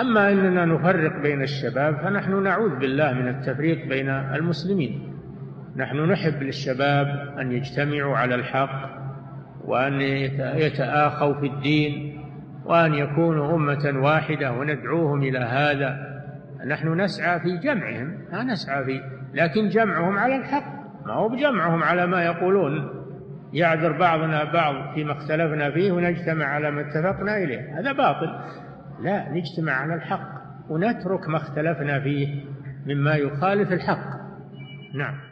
أما أننا نفرق بين الشباب فنحن نعوذ بالله من التفريق بين المسلمين. نحن نحب للشباب أن يجتمعوا على الحق وأن يتآخوا في الدين وأن يكونوا أمة واحدة وندعوهم إلى هذا. نحن نسعى في جمعهم لا نسعى في لكن جمعهم على الحق. ما هو بجمعهم على ما يقولون. يعذر بعضنا بعض فيما اختلفنا فيه ونجتمع على ما اتفقنا إليه. هذا باطل. لا نجتمع على الحق ونترك ما اختلفنا فيه مما يخالف الحق. نعم.